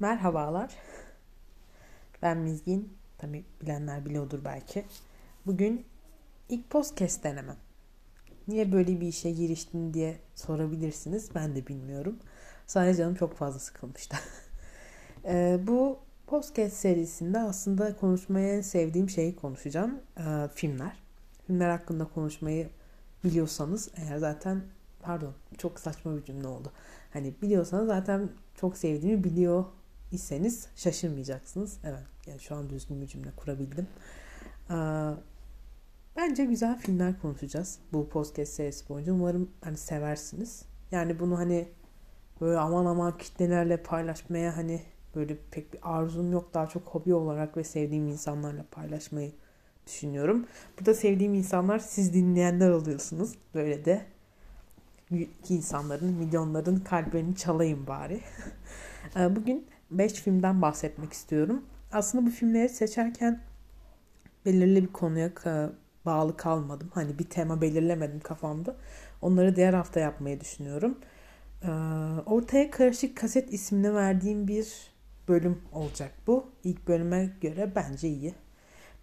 Merhabalar. Ben Mizgin. Tabi bilenler biliyordur belki. Bugün ilk podcast denemem. Niye böyle bir işe giriştin diye sorabilirsiniz. Ben de bilmiyorum. Sadece canım çok fazla sıkılmıştı. ee, bu podcast serisinde aslında konuşmaya en sevdiğim şeyi konuşacağım. Ee, filmler. Filmler hakkında konuşmayı biliyorsanız eğer zaten pardon çok saçma bir cümle oldu. Hani biliyorsanız zaten çok sevdiğimi biliyor iseniz şaşırmayacaksınız. Evet yani şu an düzgün bir cümle kurabildim. Ee, bence güzel filmler konuşacağız bu podcast serisi boyunca. Umarım hani seversiniz. Yani bunu hani böyle aman aman kitlelerle paylaşmaya hani böyle pek bir arzum yok. Daha çok hobi olarak ve sevdiğim insanlarla paylaşmayı düşünüyorum. Burada sevdiğim insanlar siz dinleyenler oluyorsunuz. Böyle de insanların, milyonların kalplerini çalayım bari. Ee, bugün 5 filmden bahsetmek istiyorum. Aslında bu filmleri seçerken belirli bir konuya bağlı kalmadım. Hani bir tema belirlemedim kafamda. Onları diğer hafta yapmayı düşünüyorum. Ee, ortaya Karışık Kaset ismini verdiğim bir bölüm olacak bu. İlk bölüme göre bence iyi.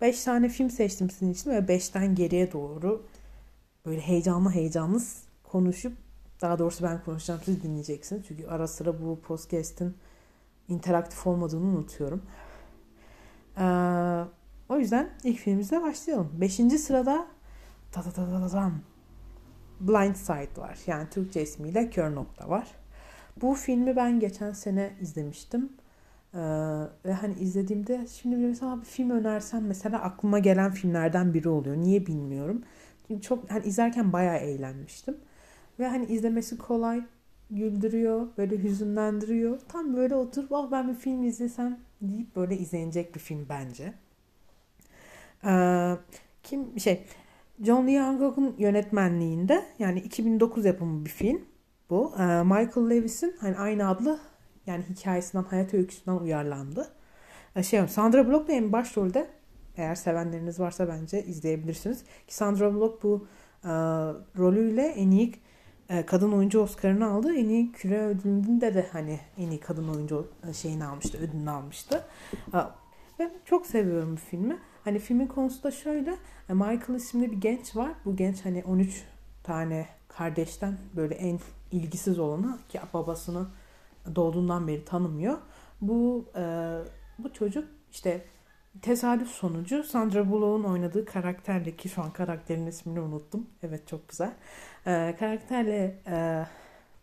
5 tane film seçtim sizin için ve 5'ten geriye doğru böyle heyecanlı heyecanlı konuşup daha doğrusu ben konuşacağım siz dinleyeceksiniz. Çünkü ara sıra bu podcast'in interaktif olmadığını unutuyorum. Ee, o yüzden ilk filmimizle başlayalım. Beşinci sırada ta ta ta ta ta Blind Side var. Yani Türkçe ismiyle Kör Nokta var. Bu filmi ben geçen sene izlemiştim. Ee, ve hani izlediğimde şimdi mesela bir film önersem mesela aklıma gelen filmlerden biri oluyor. Niye bilmiyorum. Çünkü çok hani izlerken bayağı eğlenmiştim. Ve hani izlemesi kolay, güldürüyor, böyle hüzünlendiriyor. Tam böyle oturup ah ben bir film izlesem deyip böyle izlenecek bir film bence. Ee, kim şey John Lee Hancock'un yönetmenliğinde yani 2009 yapımı bir film bu. Ee, Michael Lewis'in hani aynı adlı yani hikayesinden, hayat öyküsünden uyarlandı. Ee, şey Sandra Bullock da en başrolde eğer sevenleriniz varsa bence izleyebilirsiniz. Ki Sandra Bullock bu e, rolüyle en iyi kadın oyuncu Oscar'ını aldı. En iyi küre ödülünde de hani en iyi kadın oyuncu e, şeyini almıştı, ödülünü almıştı. Ben çok seviyorum bu filmi. Hani filmin konusu da şöyle. E, Michael isimli bir genç var. Bu genç hani 13 tane kardeşten böyle en ilgisiz olanı ki babasını doğduğundan beri tanımıyor. Bu bu çocuk işte tesadüf sonucu Sandra Bullock'un oynadığı karakterle ki şu an karakterin ismini unuttum. Evet çok güzel. Ee, karakterle e,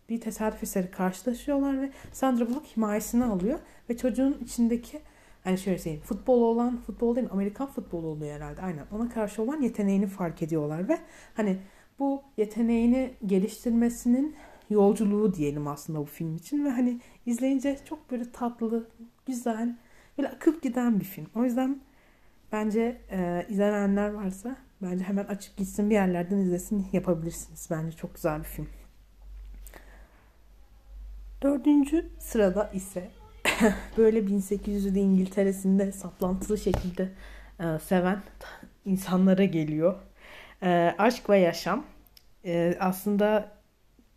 bir tesadüf eseri karşılaşıyorlar ve Sandra Bullock himayesini alıyor ve çocuğun içindeki hani şöyle söyleyeyim futbol olan futbol değil Amerikan futbolu oluyor herhalde aynen ona karşı olan yeteneğini fark ediyorlar ve hani bu yeteneğini geliştirmesinin yolculuğu diyelim aslında bu film için ve hani izleyince çok böyle tatlı, güzel, Böyle akıp giden bir film. O yüzden bence e, izleyenler varsa bence hemen açıp gitsin bir yerlerden izlesin yapabilirsiniz. Bence çok güzel bir film. Dördüncü sırada ise böyle 1800'lü İngiltere'sinde saplantılı şekilde e, seven insanlara geliyor. E, Aşk ve Yaşam. E, aslında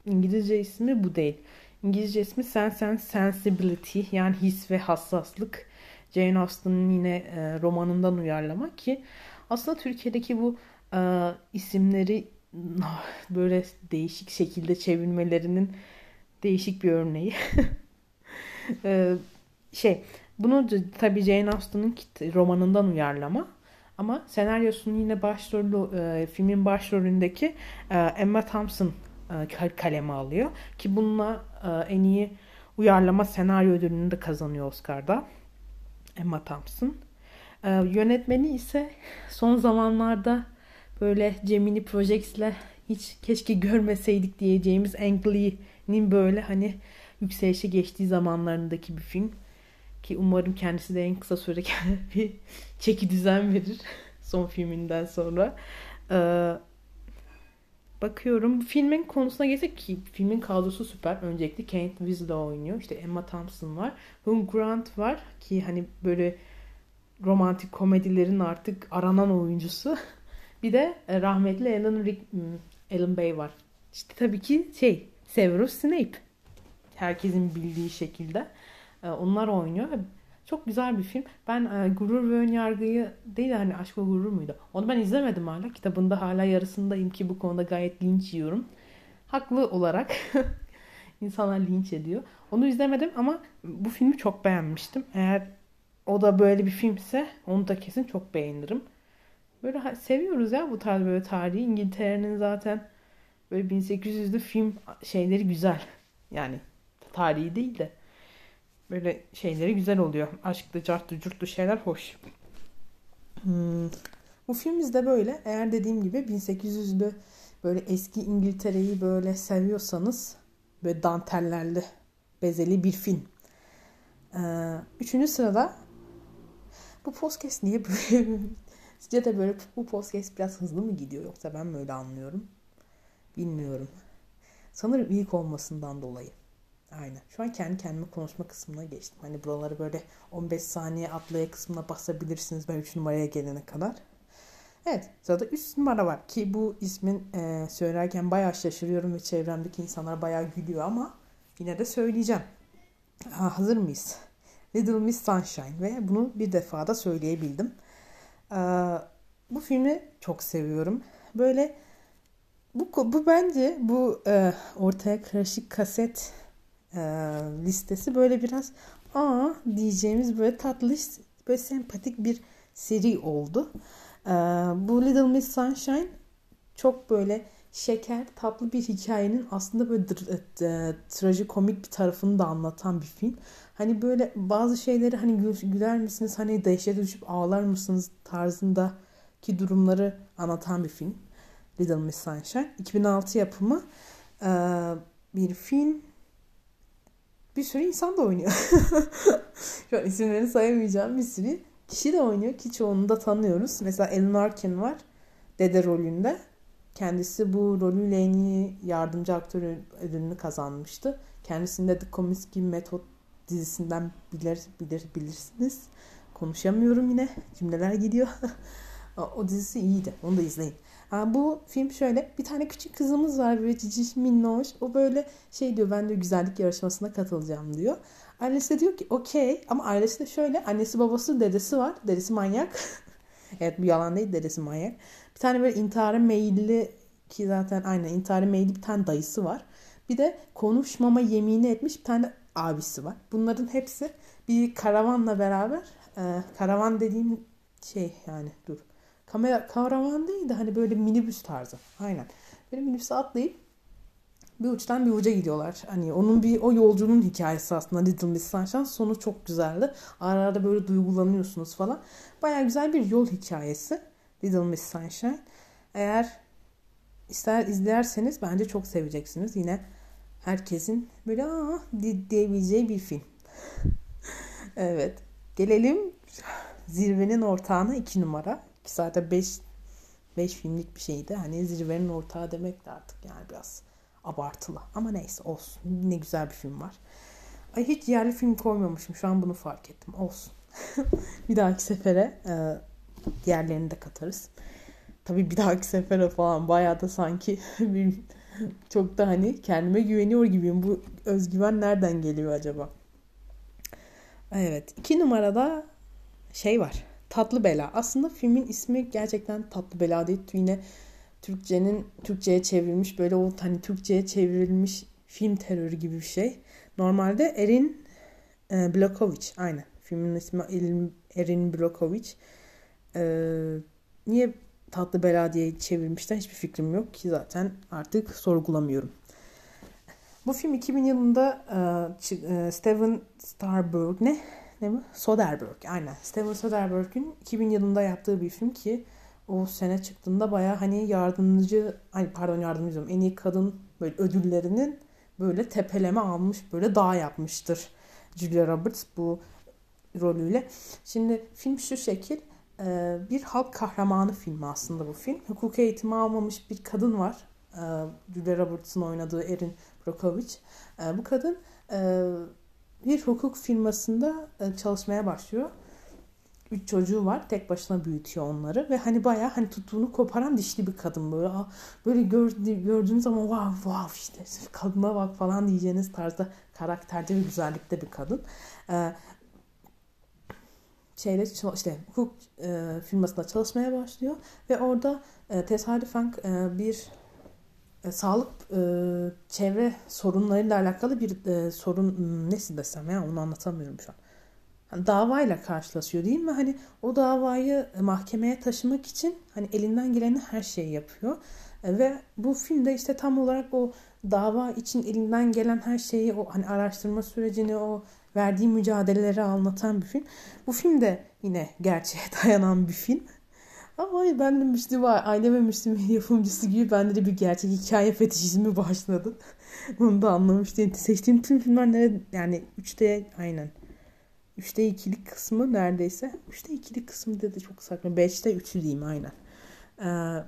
İngilizce ismi bu değil. İngilizce ismi Sense and Sensibility yani his ve hassaslık. Jane Austen'ın yine e, romanından uyarlama ki aslında Türkiye'deki bu e, isimleri böyle değişik şekilde çevirmelerinin değişik bir örneği. e, şey bunu tabii Jane Austen'ın romanından uyarlama ama senaryosunun yine başrolü e, filmin başrolündeki e, Emma Thompson e, kaleme alıyor ki bununla e, en iyi uyarlama senaryo ödülünü de kazanıyor Oscar'da. Emma Thompson. Ee, yönetmeni ise son zamanlarda böyle Gemini Projects'le hiç keşke görmeseydik diyeceğimiz Ang Lee'nin böyle hani yükselişe geçtiği zamanlarındaki bir film. Ki umarım kendisi de en kısa sürede bir çeki düzen verir son filminden sonra. Ee, bakıyorum. Filmin konusuna gelsek ki filmin kadrosu süper. Öncelikle Kate Winslet oynuyor. İşte Emma Thompson var. Hugh Grant var ki hani böyle romantik komedilerin artık aranan oyuncusu. Bir de e, rahmetli Alan, Rick, hmm, Alan Bay var. İşte tabii ki şey Severus Snape. Herkesin bildiği şekilde. E, onlar oynuyor. Çok güzel bir film. Ben e, Gurur ve Önyargı'yı değil hani Aşk ve Gurur muydu? Onu ben izlemedim hala. Kitabında hala yarısındayım ki bu konuda gayet linç yiyorum. Haklı olarak insanlar linç ediyor. Onu izlemedim ama bu filmi çok beğenmiştim. Eğer o da böyle bir filmse onu da kesin çok beğenirim. Böyle seviyoruz ya bu tarz böyle tarihi. İngiltere'nin zaten böyle 1800'lü film şeyleri güzel. Yani tarihi değil de böyle şeyleri güzel oluyor. Aşklı, cartlı, curtlu şeyler hoş. Hmm. Bu filmimiz de böyle. Eğer dediğim gibi 1800'lü böyle eski İngiltere'yi böyle seviyorsanız böyle dantellerle bezeli bir film. Ee, üçüncü sırada bu podcast niye böyle Sizce de böyle bu podcast biraz hızlı mı gidiyor yoksa ben mi öyle anlıyorum? Bilmiyorum. Sanırım ilk olmasından dolayı. Aynen. Şu an kendi kendime konuşma kısmına geçtim. Hani buraları böyle 15 saniye atlaya kısmına basabilirsiniz ben 3 numaraya gelene kadar. Evet sırada 3 numara var ki bu ismin e, söylerken bayağı şaşırıyorum ve çevremdeki insanlar bayağı gülüyor ama yine de söyleyeceğim. Ha, hazır mıyız? Little Miss Sunshine ve bunu bir defa da söyleyebildim. Ee, bu filmi çok seviyorum. Böyle bu, bu bence bu e, ortaya karışık kaset e, listesi böyle biraz aa diyeceğimiz böyle tatlı böyle sempatik bir seri oldu. E, bu Little Miss Sunshine çok böyle şeker tatlı bir hikayenin aslında böyle e, trajikomik bir tarafını da anlatan bir film. Hani böyle bazı şeyleri hani güler misiniz hani dehşete düşüp ağlar mısınız tarzındaki durumları anlatan bir film. Little Miss Sunshine. 2006 yapımı bir film. Bir sürü insan da oynuyor. Şu an isimlerini sayamayacağım bir sürü kişi de oynuyor ki çoğunu da tanıyoruz. Mesela Ellen Arkin var. Dede rolünde. Kendisi bu rolüyle en iyi yardımcı aktör ödülünü kazanmıştı. Kendisinde The Comiskey Method dizisinden bilir, bilir bilirsiniz. Konuşamıyorum yine. Cümleler gidiyor. o dizisi iyiydi. Onu da izleyin. Ha, bu film şöyle. Bir tane küçük kızımız var böyle ciciş minnoş. O böyle şey diyor ben de güzellik yarışmasına katılacağım diyor. Annesi de diyor ki okey ama ailesi de şöyle. Annesi babası dedesi var. Dedesi manyak. evet bu yalan değil dedesi manyak. Bir tane böyle intihara meyilli ki zaten aynen intihara meyilli bir tane dayısı var. Bir de konuşmama yemini etmiş bir tane abisi var. Bunların hepsi bir karavanla beraber e, karavan dediğim şey yani dur. Kamera karavan değil de hani böyle minibüs tarzı. Aynen. Böyle minibüse atlayıp bir uçtan bir uca gidiyorlar. Hani onun bir o yolcunun hikayesi aslında Little Miss Sunshine. Sonu çok güzeldi. Ara ara böyle duygulanıyorsunuz falan. Baya güzel bir yol hikayesi. Little Miss Sunshine. Eğer ister izlerseniz bence çok seveceksiniz. Yine herkesin böyle aa diyebileceği bir film. evet. Gelelim zirvenin ortağına iki numara. Ki zaten beş, beş filmlik bir şeydi. Hani zirvenin ortağı demek de artık yani biraz abartılı. Ama neyse olsun. Ne güzel bir film var. Ay hiç yerli film koymamışım. Şu an bunu fark ettim. Olsun. bir dahaki sefere e, diğerlerini de katarız. Tabii bir dahaki sefere falan bayağı da sanki çok da hani kendime güveniyor gibiyim. Bu özgüven nereden geliyor acaba? Evet. iki numarada şey var. Tatlı Bela. Aslında filmin ismi gerçekten Tatlı Bela değil. Yine Türkçenin Türkçe'ye çevrilmiş böyle o hani Türkçe'ye çevrilmiş film terörü gibi bir şey. Normalde Erin e, Blokovic. Aynen. Filmin ismi Erin Blokovic. E, niye Tatlı Bela diye çevirmişler hiçbir fikrim yok ki zaten artık sorgulamıyorum. Bu film 2000 yılında e, e, Steven Starberg ne? Mi? Soderbergh. Aynen. Steven Soderbergh'ün 2000 yılında yaptığı bir film ki o sene çıktığında baya hani yardımcı ay pardon yardımcı diyorum en iyi kadın böyle ödüllerinin böyle tepeleme almış böyle dağ yapmıştır Julia Roberts bu rolüyle. Şimdi film şu şekil ee, bir halk kahramanı filmi aslında bu film. Hukuk eğitimi almamış bir kadın var. Ee, Julia Roberts'ın oynadığı Erin Brockovich. Ee, bu kadın e, bir hukuk firmasında e, çalışmaya başlıyor. üç çocuğu var. Tek başına büyütüyor onları ve hani bayağı hani tuttuğunu koparan dişli bir kadın böyle. Böyle gördü, gördüğünüz zaman wow wow işte kadına bak falan diyeceğiniz tarzda karakterde ve güzellikte bir kadın. Ee, şeyle işte hukuk e, firmasında çalışmaya başlıyor ve orada e, tesadüfen e, bir e, sağlık e, çevre sorunlarıyla alakalı bir e, sorun hmm, nasıl desem ya onu anlatamıyorum şu an. Yani davayla karşılaşıyor değil mi? Hani o davayı mahkemeye taşımak için hani elinden geleni her şeyi yapıyor. E, ve bu filmde işte tam olarak o dava için elinden gelen her şeyi o hani araştırma sürecini o verdiği mücadeleleri anlatan bir film. Bu film de yine gerçeğe dayanan bir film. Ama ben de Müslüm Aile ve Müslüm yapımcısı gibi bende de bir gerçek hikaye fetişizmi başladı. Bunu da anlamıştım. Seçtiğim tüm filmler nere, yani 3'te aynen. 3'te 2'lik kısmı neredeyse. 3'te 2'lik kısmı da çok saçma. 5'te 3'ü diyeyim aynen. Ee,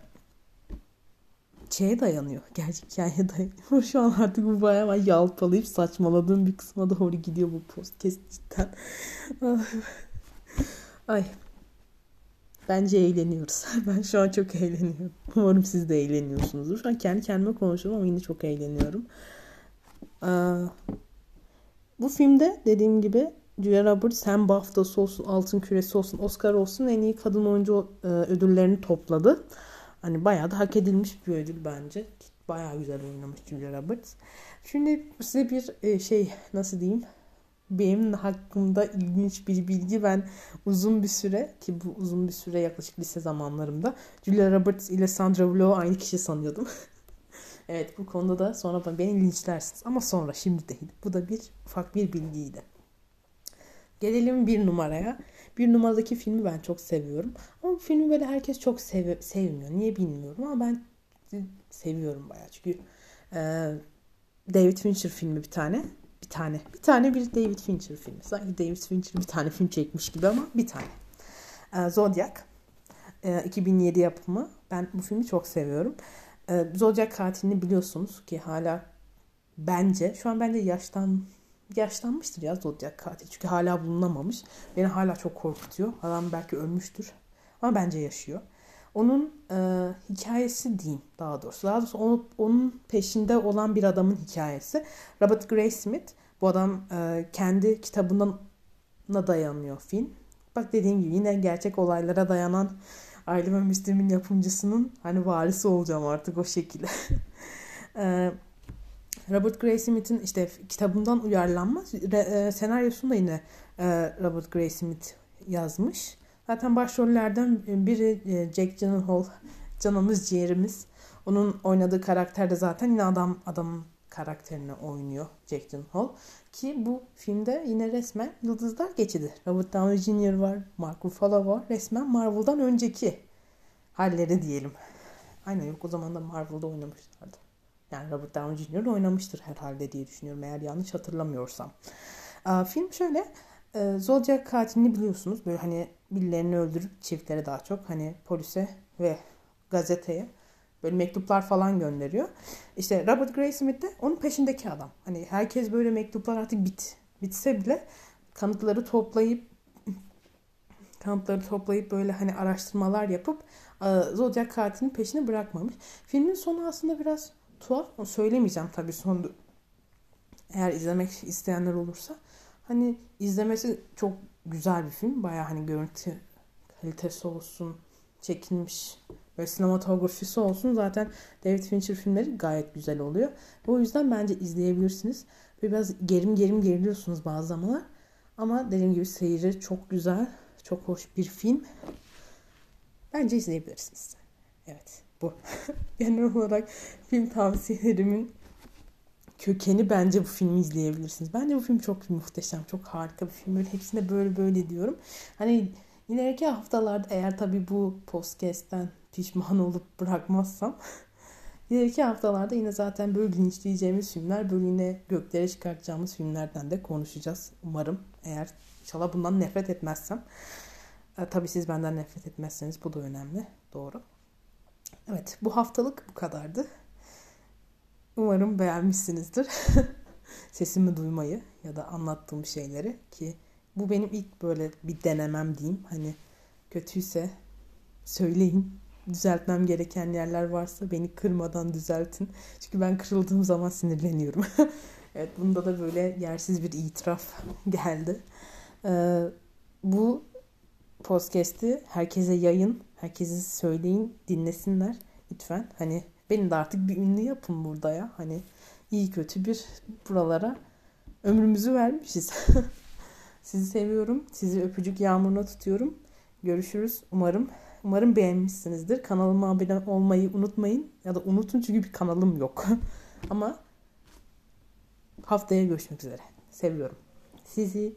şeye dayanıyor. Gerçek hikayeye dayanıyor. Şu an artık bu bayağı yalpalayıp saçmaladığım bir kısma doğru gidiyor bu podcast cidden. Ay Bence eğleniyoruz. ben şu an çok eğleniyorum. Umarım siz de eğleniyorsunuzdur. Şu an kendi kendime konuşuyorum ama yine çok eğleniyorum. bu filmde dediğim gibi Julia Roberts hem BAFTA'sı olsun, Altın Küresi olsun, Oscar olsun en iyi kadın oyuncu e, ödüllerini topladı. Hani bayağı da hak edilmiş bir ödül bence. Bayağı güzel oynamış Julia Roberts. Şimdi size bir e, şey nasıl diyeyim benim hakkımda ilginç bir bilgi. Ben uzun bir süre ki bu uzun bir süre yaklaşık lise zamanlarımda Julia Roberts ile Sandra Bullock'u aynı kişi sanıyordum. evet bu konuda da sonra beni linçlersiniz ama sonra şimdi değil. Bu da bir ufak bir bilgiydi. Gelelim bir numaraya. Bir numaradaki filmi ben çok seviyorum. Ama bu filmi böyle herkes çok sev sevmiyor. Niye bilmiyorum ama ben seviyorum bayağı. Çünkü e, David Fincher filmi bir tane bir tane. Bir tane bir David Fincher filmi. Sanki David Fincher bir tane film çekmiş gibi ama bir tane. Ee, Zodiac. Ee, 2007 yapımı. Ben bu filmi çok seviyorum. Ee, Zodiac katilini biliyorsunuz ki hala bence şu an bence yaştan yaşlanmıştır ya Zodiac katil. Çünkü hala bulunamamış. Beni hala çok korkutuyor. Adam belki ölmüştür. Ama bence yaşıyor. Onun e, hikayesi diyeyim daha doğrusu. Daha doğrusu onun, onun peşinde olan bir adamın hikayesi. Robert Graysmith. Bu adam e, kendi kitabından dayanıyor film. Bak dediğim gibi yine gerçek olaylara dayanan Aile ve Müslim'in yapımcısının hani varisi olacağım artık o şekilde. e, Robert Graysmith'in işte kitabından uyarlanma e, senaryosunu da yine e, Robert Graysmith yazmış. Zaten başrollerden biri e, Jack Gyllenhaal, canımız ciğerimiz. Onun oynadığı karakter de zaten yine adam adam karakterini oynuyor Jack Gyllenhaal. Ki bu filmde yine resmen yıldızlar geçidi. Robert Downey Jr. var, Mark Ruffalo var. Resmen Marvel'dan önceki halleri diyelim. Aynen yok o zaman da Marvel'da oynamışlardı. Yani Robert Downey Jr. oynamıştır herhalde diye düşünüyorum eğer yanlış hatırlamıyorsam. Film şöyle e, Zodiac katilini biliyorsunuz. Böyle hani birilerini öldürüp çiftlere daha çok hani polise ve gazeteye böyle mektuplar falan gönderiyor. İşte Robert Graysmith de onun peşindeki adam. Hani herkes böyle mektuplar artık bit bitse bile kanıtları toplayıp kanıtları toplayıp böyle hani araştırmalar yapıp e, Zodiac katilinin peşini bırakmamış. Filmin sonu aslında biraz tuhaf. Söylemeyeceğim tabii son eğer izlemek isteyenler olursa. Hani izlemesi çok güzel bir film. Baya hani görüntü kalitesi olsun, çekilmiş ve sinematografisi olsun zaten David Fincher filmleri gayet güzel oluyor. Ve o yüzden bence izleyebilirsiniz. Ve biraz gerim gerim geriliyorsunuz bazı zamanlar. Ama dediğim gibi seyri çok güzel, çok hoş bir film. Bence izleyebilirsiniz. Evet bu. Genel olarak film tavsiyelerimin kökeni bence bu filmi izleyebilirsiniz. Bence bu film çok muhteşem, çok harika bir film. Böyle hepsine böyle böyle diyorum. Hani ileriki haftalarda eğer tabii bu podcast'ten pişman olup bırakmazsam ileriki haftalarda yine zaten böyle linçleyeceğimiz filmler, böyle yine göklere çıkartacağımız filmlerden de konuşacağız. Umarım eğer inşallah bundan nefret etmezsem. E, tabii siz benden nefret etmezseniz bu da önemli. Doğru. Evet bu haftalık bu kadardı. Umarım beğenmişsinizdir. Sesimi duymayı ya da anlattığım şeyleri ki Bu benim ilk böyle bir denemem diyeyim. Hani kötüyse söyleyin. Düzeltmem gereken yerler varsa beni kırmadan düzeltin. Çünkü ben kırıldığım zaman sinirleniyorum. evet bunda da böyle yersiz bir itiraf geldi. Ee, bu podcast'i herkese yayın. Herkese söyleyin, dinlesinler lütfen. Hani beni de artık bir ünlü yapın burada ya. Hani iyi kötü bir buralara ömrümüzü vermişiz. Sizi seviyorum. Sizi öpücük yağmuruna tutuyorum. Görüşürüz. Umarım umarım beğenmişsinizdir. Kanalıma abone olmayı unutmayın. Ya da unutun çünkü bir kanalım yok. Ama haftaya görüşmek üzere. Seviyorum. Sizi